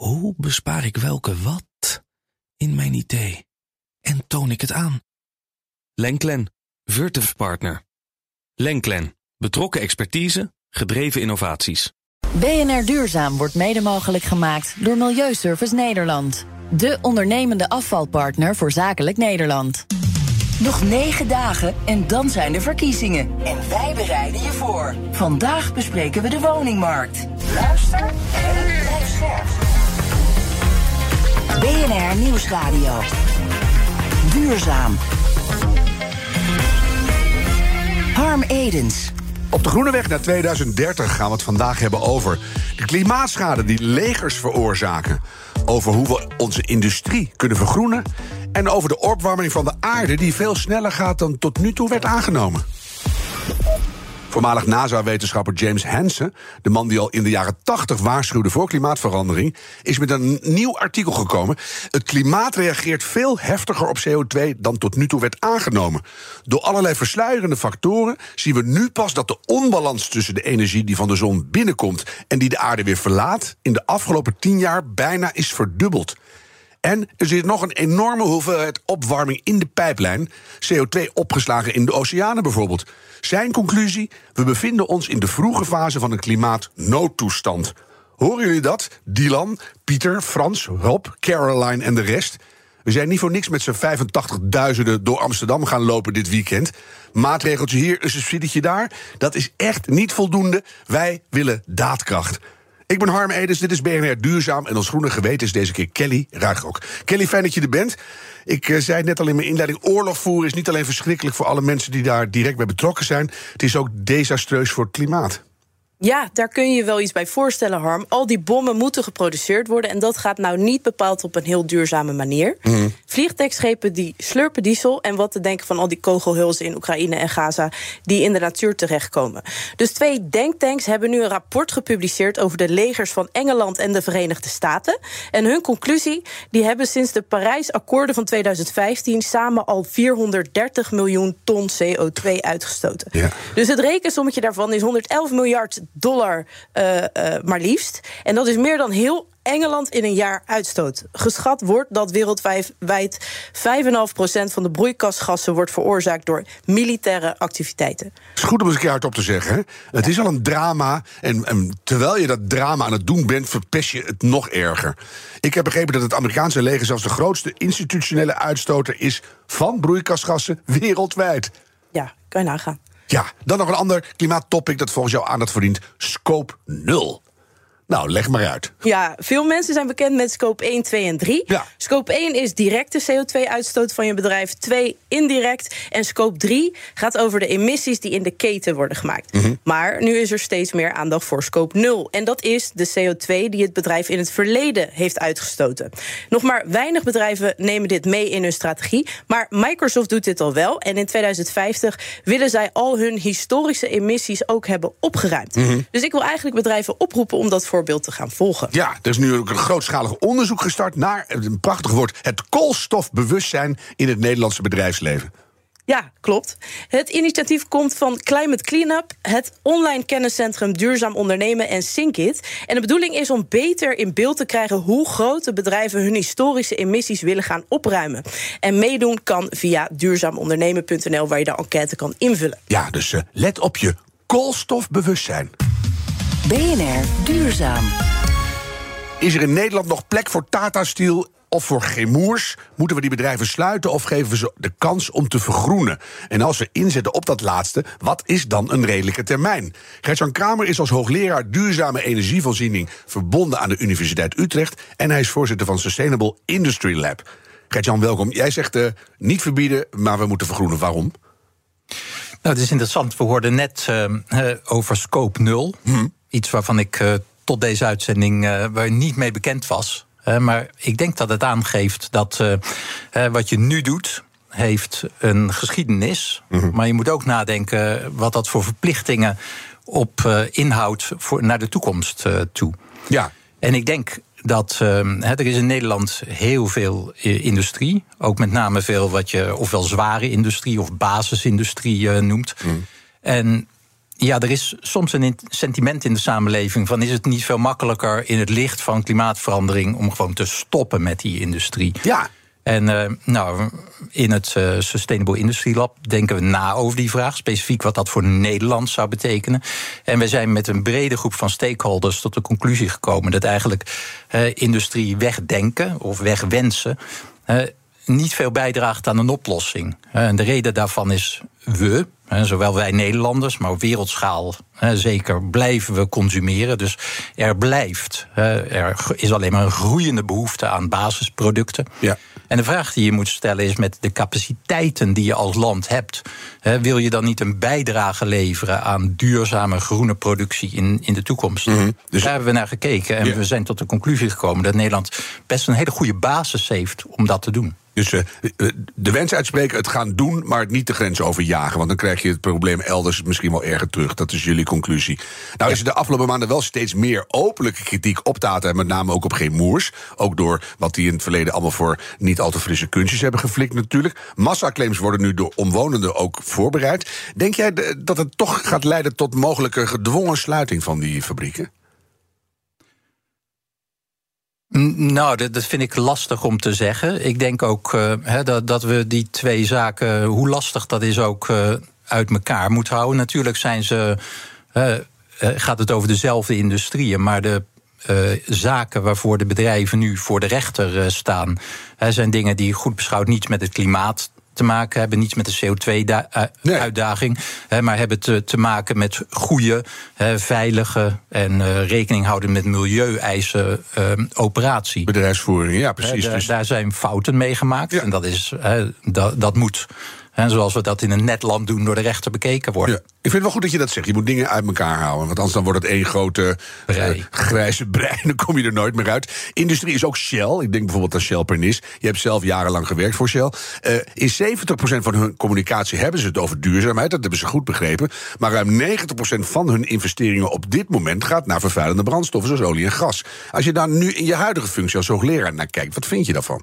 Hoe bespaar ik welke wat in mijn idee? En toon ik het aan? Lenklen, Virtuf Partner. Lenklen, betrokken expertise, gedreven innovaties. BNR Duurzaam wordt mede mogelijk gemaakt door Milieuservice Nederland. De ondernemende afvalpartner voor zakelijk Nederland. Nog negen dagen en dan zijn de verkiezingen. En wij bereiden je voor. Vandaag bespreken we de woningmarkt. Luister en blijf scherp. BNR Nieuwsradio. Duurzaam. Harm Edens. Op de Groene Weg naar 2030 gaan we het vandaag hebben over de klimaatschade die legers veroorzaken. Over hoe we onze industrie kunnen vergroenen. En over de opwarming van de aarde die veel sneller gaat dan tot nu toe werd aangenomen. Voormalig NASA-wetenschapper James Hansen, de man die al in de jaren 80 waarschuwde voor klimaatverandering, is met een nieuw artikel gekomen. Het klimaat reageert veel heftiger op CO2 dan tot nu toe werd aangenomen. Door allerlei versluierende factoren zien we nu pas dat de onbalans tussen de energie die van de zon binnenkomt en die de aarde weer verlaat, in de afgelopen tien jaar bijna is verdubbeld. En er zit nog een enorme hoeveelheid opwarming in de pijplijn. CO2 opgeslagen in de oceanen bijvoorbeeld. Zijn conclusie: we bevinden ons in de vroege fase van een klimaatnoodtoestand. Horen jullie dat? Dylan, Pieter, Frans, Rob, Caroline en de rest. We zijn niet voor niks met z'n 85.000 door Amsterdam gaan lopen dit weekend. Maatregeltje hier, een subsidietje daar. Dat is echt niet voldoende. Wij willen daadkracht. Ik ben Harm Edens, dit is BNR Duurzaam. En ons groene geweten is deze keer Kelly Ruigrok. Kelly, fijn dat je er bent. Ik uh, zei net al in mijn inleiding: oorlog voeren is niet alleen verschrikkelijk voor alle mensen die daar direct bij betrokken zijn. Het is ook desastreus voor het klimaat. Ja, daar kun je je wel iets bij voorstellen, Harm. Al die bommen moeten geproduceerd worden. En dat gaat nou niet bepaald op een heel duurzame manier. Mm. Vliegtuigschepen die slurpen diesel. En wat te denken van al die kogelhulzen in Oekraïne en Gaza. die in de natuur terechtkomen. Dus twee denktanks hebben nu een rapport gepubliceerd. over de legers van Engeland en de Verenigde Staten. En hun conclusie: die hebben sinds de Parijsakkoorden van 2015. samen al 430 miljoen ton CO2 uitgestoten. Ja. Dus het rekensommetje daarvan is 111 miljard dollar uh, uh, maar liefst. En dat is meer dan heel Engeland in een jaar uitstoot. Geschat wordt dat wereldwijd 5,5% van de broeikasgassen wordt veroorzaakt door militaire activiteiten. Het is goed om eens een keer hardop te zeggen. Hè? Het is al een drama. En, en, terwijl je dat drama aan het doen bent, verpest je het nog erger. Ik heb begrepen dat het Amerikaanse leger zelfs de grootste institutionele uitstoter is van broeikasgassen wereldwijd. Ja, kan je nagaan. Ja, dan nog een ander klimaattopic dat volgens jou aandacht verdient: Scope 0. Nou, leg maar uit. Ja, veel mensen zijn bekend met scope 1, 2 en 3. Ja. Scope 1 is directe CO2-uitstoot van je bedrijf. 2 indirect. En scope 3 gaat over de emissies die in de keten worden gemaakt. Mm -hmm. Maar nu is er steeds meer aandacht voor scope 0. En dat is de CO2 die het bedrijf in het verleden heeft uitgestoten. Nog maar weinig bedrijven nemen dit mee in hun strategie. Maar Microsoft doet dit al wel. En in 2050 willen zij al hun historische emissies ook hebben opgeruimd. Mm -hmm. Dus ik wil eigenlijk bedrijven oproepen om dat voor voorbeeld te gaan volgen. Ja, er is nu ook een grootschalig onderzoek gestart naar, een prachtig woord, het koolstofbewustzijn in het Nederlandse bedrijfsleven. Ja, klopt. Het initiatief komt van Climate Cleanup, het online kenniscentrum Duurzaam Ondernemen en Synkit. En de bedoeling is om beter in beeld te krijgen hoe grote bedrijven hun historische emissies willen gaan opruimen. En meedoen kan via duurzaamondernemen.nl, waar je de enquête kan invullen. Ja, dus uh, let op je koolstofbewustzijn. BNR Duurzaam. Is er in Nederland nog plek voor Tata Steel of voor Gemoers? Moeten we die bedrijven sluiten of geven we ze de kans om te vergroenen? En als we inzetten op dat laatste, wat is dan een redelijke termijn? Gertjan Kramer is als hoogleraar duurzame energievoorziening verbonden aan de Universiteit Utrecht en hij is voorzitter van Sustainable Industry Lab. Gertjan, welkom. Jij zegt uh, niet verbieden, maar we moeten vergroenen. Waarom? Nou, het is interessant. We hoorden net uh, over scope 0. Hm. Iets waarvan ik uh, tot deze uitzending uh, waar niet mee bekend was. Uh, maar ik denk dat het aangeeft dat wat je nu doet, heeft een geschiedenis. Mm -hmm. Maar je moet ook nadenken wat dat voor verplichtingen op inhoudt voor, naar de toekomst toe. Ja. En ik denk dat uh, er is in Nederland heel veel industrie. Ook met name veel wat je ofwel zware industrie of basisindustrie noemt. Mm. En ja, er is soms een sentiment in de samenleving van is het niet veel makkelijker in het licht van klimaatverandering om gewoon te stoppen met die industrie. Ja. En uh, nou, in het uh, Sustainable Industry Lab denken we na over die vraag, specifiek wat dat voor Nederland zou betekenen. En we zijn met een brede groep van stakeholders tot de conclusie gekomen dat eigenlijk uh, industrie wegdenken of wegwensen niet veel bijdraagt aan een oplossing. En de reden daarvan is we, zowel wij Nederlanders, maar op wereldschaal zeker blijven we consumeren. Dus er blijft, er is alleen maar een groeiende behoefte aan basisproducten. Ja. En de vraag die je moet stellen is: met de capaciteiten die je als land hebt, wil je dan niet een bijdrage leveren aan duurzame groene productie in, in de toekomst? Mhm. Dus- Daar hebben we naar gekeken en we zijn tot de conclusie gekomen dat Nederland best een hele goede basis heeft om dat te doen. Dus uh, de wens uitspreken, het gaan doen, maar het niet de grens overjagen. Want dan krijg je het probleem elders misschien wel erger terug. Dat is jullie conclusie. Nou is er de afgelopen maanden wel steeds meer openlijke kritiek op Tata. En met name ook op Geen Moers. Ook door wat die in het verleden allemaal voor niet al te frisse kunstjes hebben geflikt natuurlijk. Massaclaims worden nu door omwonenden ook voorbereid. Denk jij dat het toch gaat leiden tot mogelijke gedwongen sluiting van die fabrieken? Nou, dat, vind ik lastig om te zeggen. Ik denk ook uh, dat, dat, we die twee zaken, hoe lastig dat is, ook uh, uit elkaar moeten houden. Natuurlijk zijn ze, uh, gaat het over dezelfde industrieën, maar de zaken waarvoor de bedrijven nu voor de rechter staan, zijn dingen die goed beschouwd niets met het klimaat te maken hebben, niets met de CO2-uitdaging, nee. maar hebben te, te maken met goede, veilige en uh, rekening houden met milieueisen uh, operatie. Bedrijfsvoering, ja, precies. Daar, dus... daar zijn fouten mee gemaakt ja. en dat, is, dat, dat moet. En zoals we dat in een net land doen, door de rechter bekeken worden. Ja. Ik vind het wel goed dat je dat zegt. Je moet dingen uit elkaar houden. Want anders dan wordt het één grote brei. Uh, grijze brei. Dan kom je er nooit meer uit. Industrie is ook Shell. Ik denk bijvoorbeeld aan Shell Pernis. Je hebt zelf jarenlang gewerkt voor Shell. Uh, in 70% van hun communicatie hebben ze het over duurzaamheid. Dat hebben ze goed begrepen. Maar ruim 90% van hun investeringen op dit moment gaat naar vervuilende brandstoffen, zoals olie en gas. Als je daar nu in je huidige functie als hoogleraar naar kijkt, wat vind je daarvan?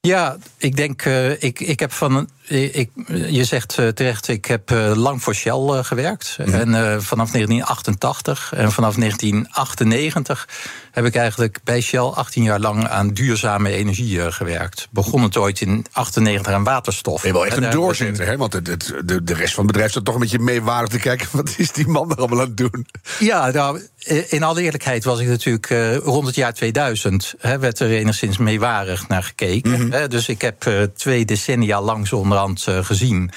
Ja, ik denk, uh, ik, ik heb van. Ik, je zegt uh, terecht, ik heb uh, lang voor Shell gewerkt. -hmm. En vanaf 1988 en vanaf 1998 heb ik eigenlijk bij Shell 18 jaar lang aan duurzame energie gewerkt. Begon het ooit in 98 aan waterstof. Je wel echt een doorzetter, hè? Want het, het, de, de rest van het bedrijf staat toch een beetje meewarig te kijken. Wat is die man er allemaal aan het doen? Ja, nou, in alle eerlijkheid was ik natuurlijk uh, rond het jaar 2000. Hè, werd er enigszins meewarig naar gekeken. Mm -hmm. hè, dus ik heb uh, twee decennia lang zo onderhand uh, gezien.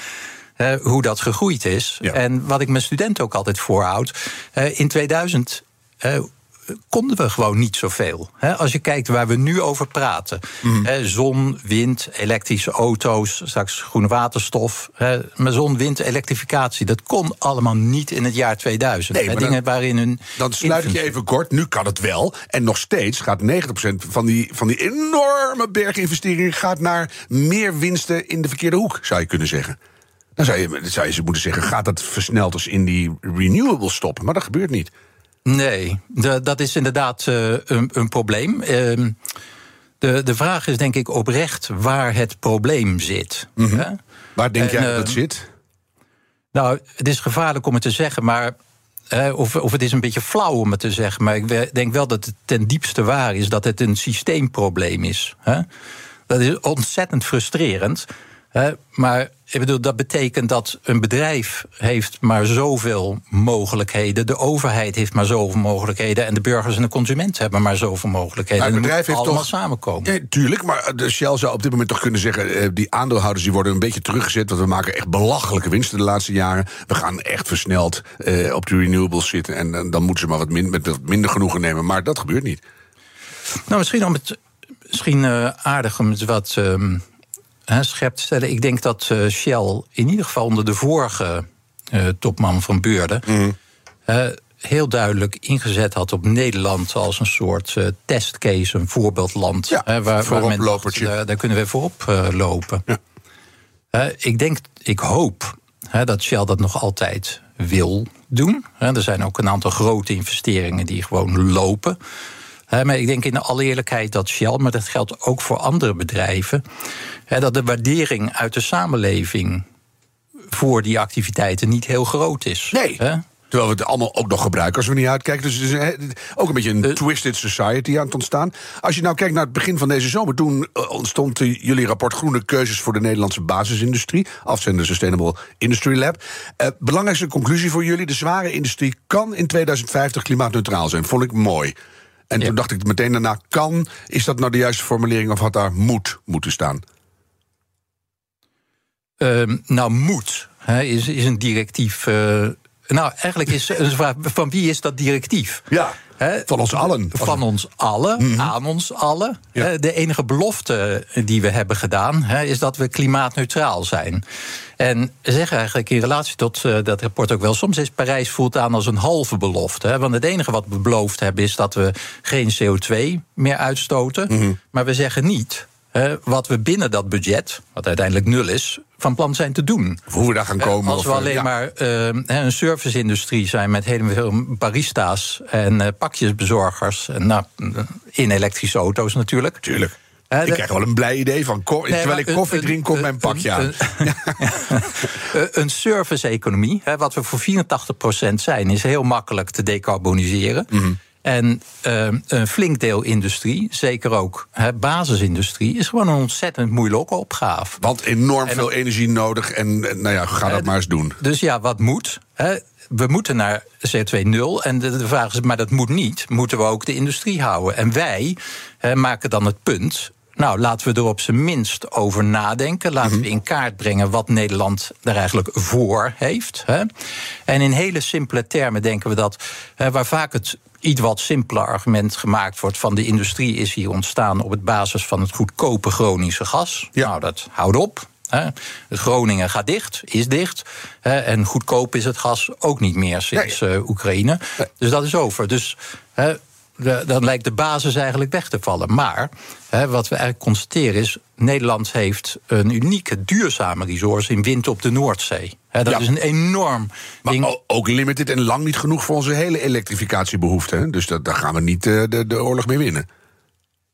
hoe dat gegroeid is. Ja. En wat ik mijn studenten ook altijd voorhoud. in 2000 konden we gewoon niet zoveel. Als je kijkt waar we nu over praten. Mhm. Zon, wind, elektrische auto's, straks groene waterstof. Maar zon, wind, elektrificatie, dat kon allemaal niet in het jaar 2000. Nee, maar Dingen dan- waarin hun. Dan sluit ik je even kort. Nu kan het wel. En nog steeds gaat 90% van die, van die enorme berginvesteringen gaat naar meer winsten in de verkeerde hoek, zou je kunnen zeggen. Dan zou je, zou je moeten zeggen: gaat dat versneld als in die renewables stoppen? Maar dat gebeurt niet. Nee, de- dat is inderdaad eh, een, een probleem. Ehm, de, de vraag is denk ik oprecht waar het probleem zit. hè? Waar denk En, jij dat het zit? Nou, het is gevaarlijk om het te zeggen, maar. of, of het is een beetje flauw om het te zeggen, maar ik denk wel dat het ten diepste waar is dat het een systeemprobleem is. Hè? Dat is ontzettend frustrerend. Maar ik bedoel, dat betekent dat een bedrijf heeft maar zoveel mogelijkheden. De overheid heeft maar zoveel mogelijkheden. En de burgers en de consument hebben maar zoveel mogelijkheden. Maar het En dat bedrijf heeft allemaal toch- samenkomen. Ja, tuurlijk, maar de Shell zou op dit moment toch kunnen zeggen... eh, die aandeelhouders die worden een beetje teruggezet... want we maken echt belachelijke winsten de laatste jaren. We gaan echt versneld eh, op de renewables zitten... en eh, dan moeten ze maar wat min, met wat minder genoegen nemen. Maar dat gebeurt niet. Nou, misschien om het misschien aardig om het wat ehm, hè, scherp te stellen. Ik denk dat eh, Shell in ieder geval onder de vorige eh, topman van Beurden eh, heel duidelijk ingezet had op Nederland als een soort eh, testcase, een voorbeeldland. Ja, waar, waar dacht, daar, kunnen we voorop lopen. Eh, ik denk, ik hoop hè, dat Shell dat nog altijd wil doen. Hè, er zijn ook een aantal grote investeringen die gewoon lopen. Maar ik denk in alle eerlijkheid dat Shell, maar dat geldt ook voor andere bedrijven, dat de waardering uit de samenleving voor die activiteiten niet heel groot is. Nee. Terwijl we het allemaal ook nog gebruiken als we niet uitkijken. Dus het is ook een beetje een Eh. twisted society aan het ontstaan. Als je nou kijkt naar het begin van deze zomer... toen eh, ontstond jullie rapport Groene Keuzes voor de Nederlandse basisindustrie. Afzender Sustainable Industry Lab. Eh, belangrijkste conclusie voor jullie. De zware industrie kan in 2050 klimaatneutraal zijn. Vond ik mooi. En Ja. toen dacht ik meteen daarna, kan. Is dat nou de juiste formulering of had daar moet moeten staan? Ehm, nou, moet hè, is, is een directief. eh, nou, eigenlijk is een vraag: van wie is dat directief? Ja, van ons allen. Van ons allen, aan ons allen. Ja. De enige belofte die we hebben gedaan, is dat we klimaatneutraal zijn. En zeggen eigenlijk in relatie tot eh, dat rapport ook wel, soms is Parijs voelt aan als een halve belofte. Hè, want het enige wat we beloofd hebben is dat we geen CO2 meer uitstoten. Maar we zeggen niet hè, wat we binnen dat budget, wat uiteindelijk nul is, van plan zijn te doen. Of hoe we daar gaan komen. Als we eh, alleen ja. maar eh, een service-industrie zijn met heel veel barista's en eh, pakjesbezorgers. En, nou, in elektrische auto's natuurlijk. Tuurlijk. Ik de- krijg wel een blij idee van. ko- terwijl ik een- koffie een- drink, komt mijn pakje aan. een- een service-economie, hè, wat we voor 84% zijn, is heel makkelijk te decarboniseren. Mhm. En eh, een flink deel industrie, zeker ook hè, basisindustrie, is gewoon een ontzettend moeilijke opgave. Want enorm En veel energie nodig. En nou ja, ga dat Eh, maar eens doen. Dus ja, wat moet? Hè? We moeten naar CO2 nul. En de, de vraag is, maar dat moet niet. Moeten we ook de industrie houden? En wij hè, maken dan het punt. Nou, laten we er op zijn minst over nadenken. Laten we in kaart brengen wat Nederland daar eigenlijk voor heeft. Hè? En in hele simpele termen denken we dat, hè, waar vaak het iets wat simpele argument gemaakt wordt van de industrie is hier ontstaan op het basis van het goedkope Groningse gas. Ja. Nou, dat houdt op. Hè. Groningen gaat dicht, is dicht. Hè, en goedkoop is het gas ook niet meer sinds eh, Oekraïne. Dus dat is over. Dus hè, de- dan lijkt de basis eigenlijk weg te vallen. Maar hè, wat we eigenlijk constateren is... Nederland heeft een unieke duurzame resource in wind op de Noordzee. Hè, dat Ja. is een enorm Maar ding. ook limited en lang niet genoeg voor onze hele elektrificatiebehoefte. Hè? Dus dat, daar gaan we niet eh, de, de oorlog mee winnen.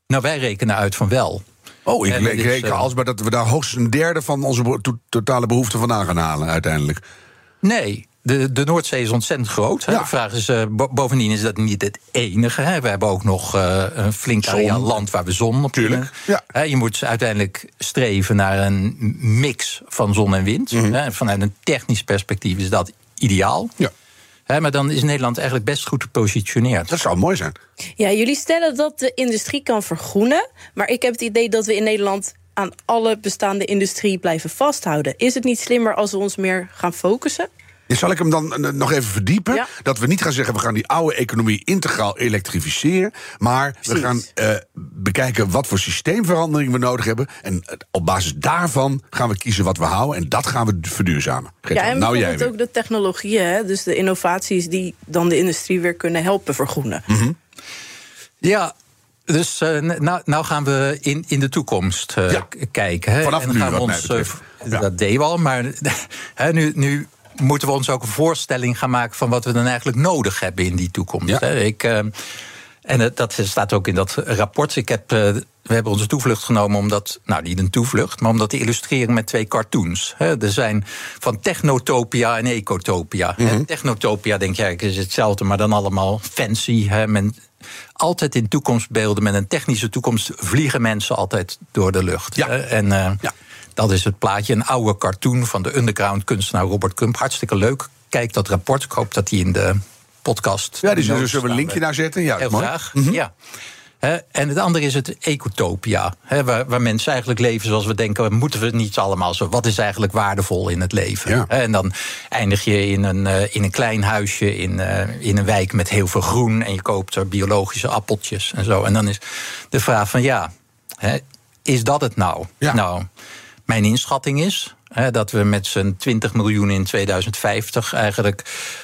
Nou, wij rekenen uit van wel. Oh, ik reken eh, alsmaar dat we daar hoogstens een derde van onze totale behoefte vandaan gaan halen uiteindelijk. Nee, de, de Noordzee is ontzettend groot. Hè. Ja. De vraag is, eh, bo- bovendien is dat niet het enige. Hè. We hebben ook nog eh, een flink areaal land waar we zon op Tuurlijk, kunnen. ja. Hè, je moet uiteindelijk streven naar een mix van zon en wind. Mhm. Hè. Vanuit een technisch perspectief is dat ideaal. Ja. Hè, maar dan is Nederland eigenlijk best goed gepositioneerd. Dat zou mooi zijn. Ja, jullie stellen dat de industrie kan vergroenen. Maar ik heb het idee dat we in Nederland aan alle bestaande industrie blijven vasthouden. Is het niet slimmer als we ons meer gaan focussen? Zal ik hem dan eh, nog even verdiepen? Ja. Dat we niet gaan zeggen, we gaan die oude economie integraal elektrificeren. Maar we gaan eh, bekijken wat voor systeemverandering we nodig hebben. En eh, op basis daarvan gaan we kiezen wat we houden. En dat gaan we verduurzamen. Greta, ja, en nou jij weer. ook de technologieën, hè? dus de innovaties die dan de industrie weer kunnen helpen vergroenen. Mhm. Ja, dus eh, nou, nou gaan we in, in de toekomst eh, Ja. kijken. Hè. Vanaf en nu, gaan we wat mij ons, betreft. Ja. Dat deden we al, maar hè, nu, nu moeten we ons ook een voorstelling gaan maken van wat we dan eigenlijk nodig hebben in die toekomst. Ja. Ik, eh, en dat staat ook in dat rapport. Ik heb, eh, we hebben onze toevlucht genomen omdat, nou niet een toevlucht, maar omdat te illustreren met twee cartoons. Hè. Er zijn van technotopia en ecotopia. Mhm. Technotopia denk je eigenlijk is hetzelfde, maar dan allemaal fancy. Hè. Men, altijd in toekomstbeelden met een technische toekomst vliegen mensen altijd door de lucht. Ja. En eh, Ja. Dat is het plaatje. Een oude cartoon van de underground kunstenaar Robert Crump. Hartstikke leuk. Kijk dat rapport. Ik hoop dat die in de podcast. Ja, die zullen, we een linkje naar zetten? Ja, Heel graag. Mhm. Ja. En het andere is het ecotopia. Waar, waar mensen eigenlijk leven zoals we denken... moeten we niet allemaal zo... wat is eigenlijk waardevol in het leven? Ja. En dan eindig je in een, eh, in een klein huisje... In, eh, in een wijk met heel veel groen... en je koopt er biologische appeltjes en zo. En dan is de vraag van ja, is dat het nou? Ja. Nou, mijn inschatting is... hè, dat we met z'n 20 miljoen in 2050 eigenlijk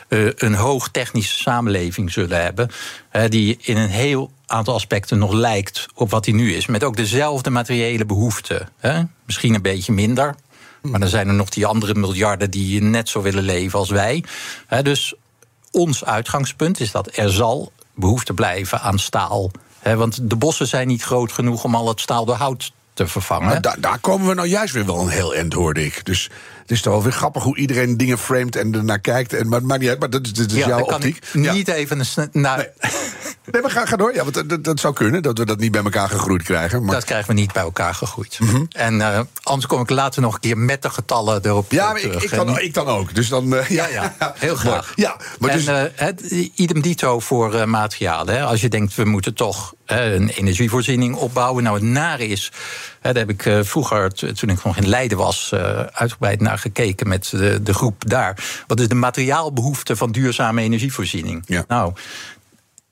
eh, een hoog technische samenleving zullen hebben. hè, die in een heel aantal aspecten nog lijkt op wat die nu is. Met ook dezelfde materiële behoeften. Hè. Misschien een beetje minder. Maar dan zijn er nog die andere miljarden die net zo willen leven als wij. Dus ons uitgangspunt is dat er zal behoefte blijven aan staal. Want de bossen zijn niet groot genoeg om al het staal door hout te vervangen. Maar da- daar komen we nou juist weer wel een heel eind, hoorde ik. Dus Het is toch wel weer grappig hoe iedereen dingen framet en ernaar kijkt. En, maar, maar niet uit, maar dat is, dat is Ja, jouw optiek. niet even een... Nou, Nee, maar ga, ga door. Ja, want dat, dat, dat zou kunnen, dat we dat niet bij elkaar gegroeid krijgen. Maar, Dat krijgen we niet bij elkaar gegroeid. Mhm. En eh, anders kom ik later nog een keer met de getallen erop ja, eh, maar ik, terug. ik, dan, En- ik dan ook. Dus dan, eh, ja, ja, heel graag. Ja, maar en dus, eh, het, idem dito voor eh, materialen. Hè. Als je denkt, we moeten toch een energievoorziening opbouwen. Nou, het nare is, hè, daar heb ik eh, vroeger, toen ik nog in Leiden was... eh, uitgebreid naar gekeken met de, de groep daar. Wat is de materiaalbehoefte van duurzame energievoorziening? Ja. Nou,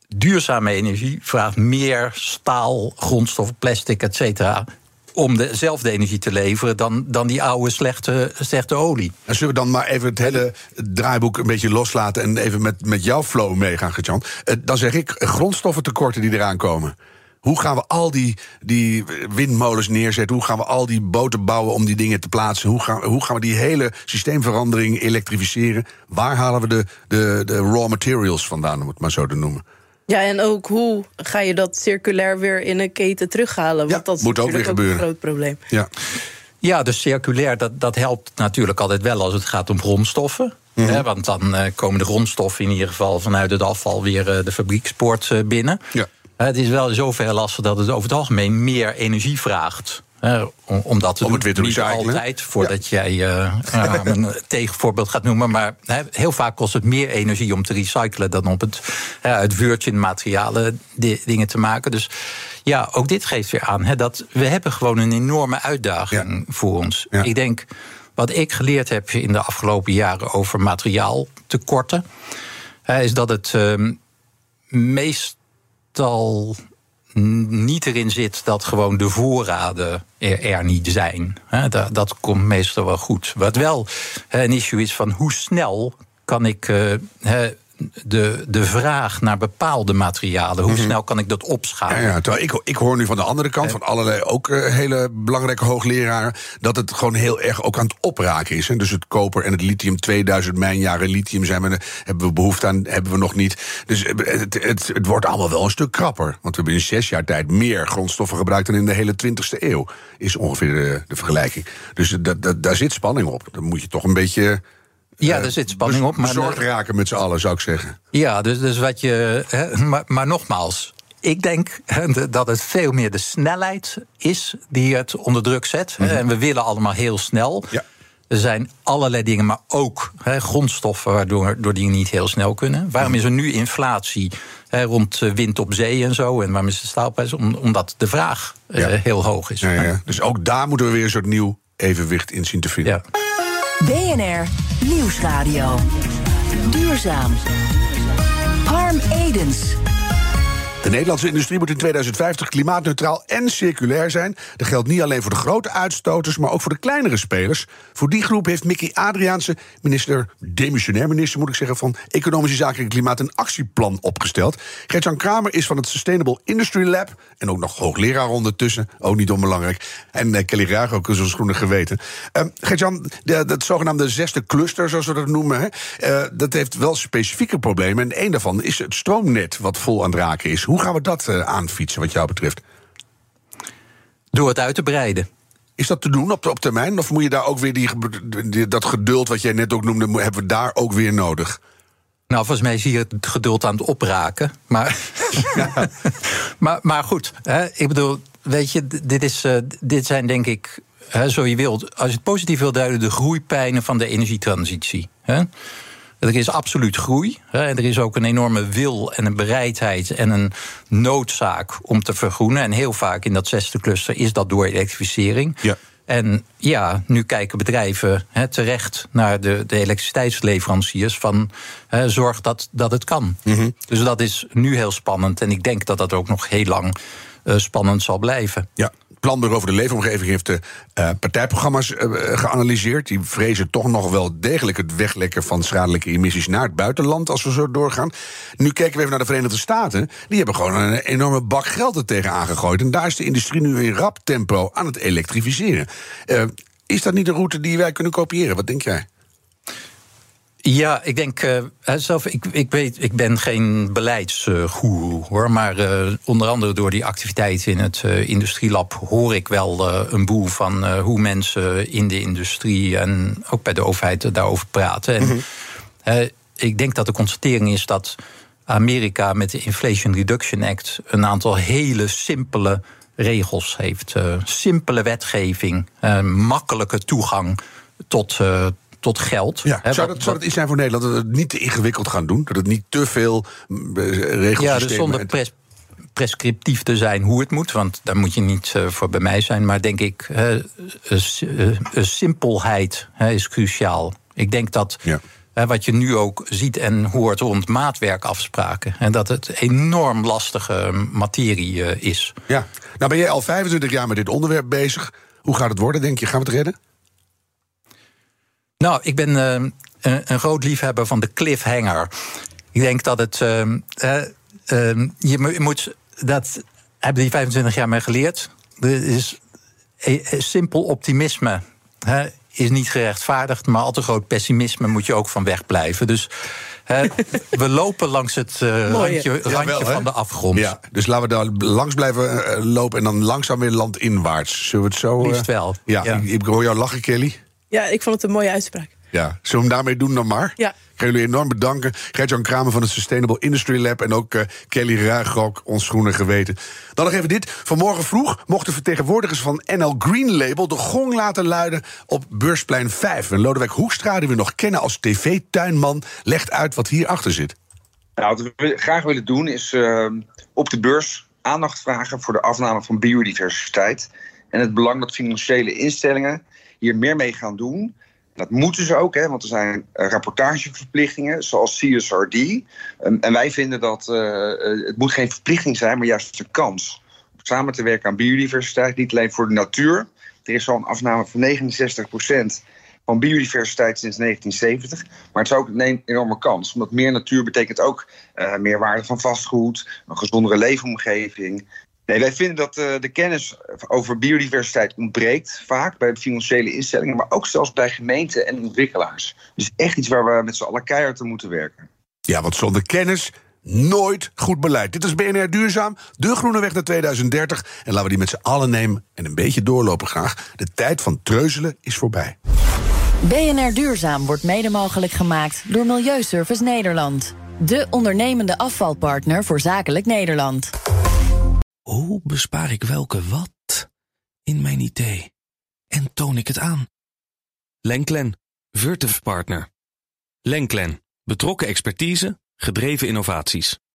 duurzame energie vraagt meer staal, grondstoffen, plastic, et cetera... om dezelfde energie te leveren dan, dan die oude slechte, slechte olie. dan zullen we dan maar even het hele draaiboek een beetje loslaten... en even met, met jouw flow meegaan, Gertjan. Eh, dan zeg ik, grondstoffentekorten die eraan komen... Hoe gaan we al die, die windmolens neerzetten? Hoe gaan we al die boten bouwen om die dingen te plaatsen? Hoe gaan, hoe gaan we die hele systeemverandering elektrificeren? Waar halen we de, de, de raw materials vandaan, om het maar zo te noemen? Ja, en ook hoe ga je dat circulair weer in een keten terughalen? Ja, Want dat is moet ook weer een gebeuren. groot probleem. Ja. Ja, dus circulair, dat, dat helpt natuurlijk altijd wel als het gaat om grondstoffen. Mhm. Hè, want dan eh, komen de grondstoffen in ieder geval vanuit het afval weer eh, de fabriekspoort eh, binnen. Ja. Het is wel in zoverre lastig dat het over het algemeen meer energie vraagt. Hè, om, doen. het weer te Niet recyclen. altijd, voordat jij eh, een tegenvoorbeeld gaat noemen. Maar heel vaak kost het meer energie om te recyclen dan om het uit virgin materialen di- dingen te maken. Dus ja, ook dit geeft weer aan hè, dat we hebben gewoon een enorme uitdaging voor ons. Ja. Ik denk, wat ik geleerd heb in de afgelopen jaren over materiaaltekorten, is dat het ehm, meestal niet erin zit dat gewoon de voorraden er, er niet zijn. Dat, dat komt meestal wel goed. Wat wel een issue is van hoe snel kan ik eh, de, de vraag naar bepaalde materialen, hoe snel kan ik dat opschalen? Ja, ja, terwijl ik, ik hoor nu van de andere kant, van allerlei ook eh, hele belangrijke hoogleraren, dat het gewoon heel erg ook aan het opraken is. Hè. Dus het koper en het lithium, 2000 mijnjaren lithium zijn we, hebben we behoefte aan, hebben we nog niet. Dus eh, het, het, het wordt allemaal wel een stuk krapper. Want we hebben in zes jaar tijd meer grondstoffen gebruikt dan in de hele 20ste eeuw. Is ongeveer de, de vergelijking. Dus dat, dat, daar zit spanning op. Dan moet je toch een beetje. Ja, eh, er zit spanning op. Maar bezorgd raken met z'n allen, zou ik zeggen. Ja, dus, dus wat je. Hè, maar, maar nogmaals. Ik denk dat het veel meer de snelheid is die het onder druk zet. hè. En we willen allemaal heel snel. Ja. Er zijn allerlei dingen, maar ook hè, grondstoffen waardoor door die niet heel snel kunnen. Waarom is er nu inflatie hè, rond eh, wind op zee en zo? En waarom is de staalprijs? Om, omdat de vraag eh, heel hoog is. Ja, ja. Dus ook daar moeten we weer een soort nieuw evenwicht in zien te vinden. BNR Nieuwsradio. Duurzaam. Harm Edens. De Nederlandse industrie moet in 2050 klimaatneutraal en circulair zijn. Dat geldt niet alleen voor de grote uitstoters, maar ook voor de kleinere spelers. Voor die groep heeft Mickey Adriaanse, minister, demissionair minister moet ik zeggen, van Economische Zaken en Klimaat, een actieplan opgesteld. Gertjan Kramer is van het Sustainable Industry Lab en ook nog hoogleraar ondertussen, ook niet onbelangrijk. En eh, Kelly Ruig ook zo'n groene geweten. Uh, Gertjan, dat zogenaamde zesde cluster, zoals we dat noemen, hè, eh, dat heeft wel specifieke problemen. En één daarvan is het stroomnet, wat vol aan het raken is. Hoe gaan we dat eh, aanfietsen, wat jou betreft? Door het uit te breiden. Is dat te doen op, op termijn? Of moet je daar ook weer die, die- dat geduld, wat jij net ook noemde, hebben we daar ook weer nodig? Nou, volgens mij zie je het geduld aan het opraken. Maar, maar, maar goed, hè, ik bedoel, weet je, dit, is, eh, dit zijn denk ik, hè, zo je wilt, als je het positief wil duiden, de groeipijnen van de energietransitie. Hè. Er is absoluut groei. Hè, en er is ook een enorme wil en een bereidheid en een noodzaak om te vergroenen. En heel vaak in dat zesde cluster is dat door elektrificering. Ja. En ja, nu kijken bedrijven terecht naar de, de elektriciteitsleveranciers van zorg dat, dat het kan. Dus dat is nu heel spannend. En ik denk dat dat ook nog heel lang eh, spannend zal blijven. Ja. Planbureau voor de Leefomgeving heeft de eh, partijprogramma's eh, geanalyseerd. Die vrezen toch nog wel degelijk het weglekken van schadelijke emissies naar het buitenland als we zo doorgaan. Nu kijken we even naar de Verenigde Staten. Die hebben gewoon een enorme bak geld er tegen aangegooid. En daar is de industrie nu in rap tempo aan het elektrificeren. Eh, is dat niet een route die wij kunnen kopiëren? Wat denk jij? Ja, ik denk uh, zelf, ik, ik, weet, ik ben geen beleidsgoeroe hoor. Maar uh, onder andere door die activiteiten in het uh, industrielab hoor ik wel een boel van hoe mensen in de industrie en ook bij de overheid daarover praten. En, mm -hmm. ik denk dat de constatering is dat Amerika met de Inflation Reduction Act een aantal hele simpele regels heeft. simpele wetgeving, makkelijke toegang tot tot geld. Ja, zou, dat, zou dat iets zijn voor Nederland? Dat we het niet te ingewikkeld gaan doen? Dat het niet te veel mm, regels Ja, dus zonder prescriptief te zijn hoe het moet. Want daar moet je niet uh, voor bij mij zijn. Maar denk ik, uh, simpelheid is cruciaal. Ik denk dat... Ja. wat je nu ook ziet en hoort rond maatwerkafspraken. En dat het enorm lastige materie is. Ja, nou ben jij al 25 jaar met dit onderwerp bezig. Hoe gaat het worden, denk je? Gaan we het redden? Nou, ik ben uh, een, een, groot liefhebber van de cliffhanger. Ik denk dat het. Uh, uh, je moet. Dat hebben die 25 jaar mee geleerd. Er is simpel optimisme. Hè, is niet gerechtvaardigd, maar al te groot pessimisme moet je ook van wegblijven. Dus we lopen langs het uh, randje, randje van de afgrond. Ja, dus laten we daar langs blijven lopen en dan langzaam weer landinwaarts. Zullen we het zo? Liefst wel. Ja, ja. Ik, ik hoor jou lachen, Kelly. Ja, ik vond het een mooie uitspraak. Ja, zullen we hem daarmee doen dan maar? Ja. Ik ga jullie enorm bedanken. Gert-Jan Kramer van het Sustainable Industry Lab... en ook uh, Kelly Ruigrok, ons groene geweten. Dan nog even dit. Vanmorgen vroeg mochten vertegenwoordigers van NL Green Label... de gong laten luiden op Beursplein 5. En Lodewijk Hoekstra, die we nog kennen als tv-tuinman... legt uit wat hierachter zit. Nou, wat we graag willen doen is uh, op de beurs aandacht vragen... voor de afname van biodiversiteit... en het belang dat financiële instellingen hier meer mee gaan doen. Dat moeten ze ook, hè, want er zijn uh, rapportageverplichtingen, zoals CSRD. Um, en wij vinden dat uh, het moet geen verplichting zijn, maar juist een kans. Om samen te werken aan biodiversiteit, niet alleen voor de natuur. Er is al een afname van 69% van biodiversiteit sinds 1970. Maar het is ook een enorme kans. Omdat meer natuur betekent ook meer waarde van vastgoed, een gezondere leefomgeving, Nee, wij vinden dat uh, de kennis over biodiversiteit ontbreekt, vaak bij financiële instellingen, maar ook zelfs bij gemeenten en ontwikkelaars. Dus echt iets waar we met z'n allen keihard aan moeten werken. Ja, want zonder kennis nooit goed beleid. Dit is BNR Duurzaam, de groene weg naar 2030. En laten we die met z'n allen nemen en een beetje doorlopen graag. De tijd van treuzelen is voorbij. BNR Duurzaam wordt mede mogelijk gemaakt door Milieuservice Nederland. De ondernemende afvalpartner voor zakelijk Nederland. Hoe bespaar ik welke wat in mijn idee en toon ik het aan? Lenklen, Virtuf Partner. Lenklen, betrokken expertise, gedreven innovaties.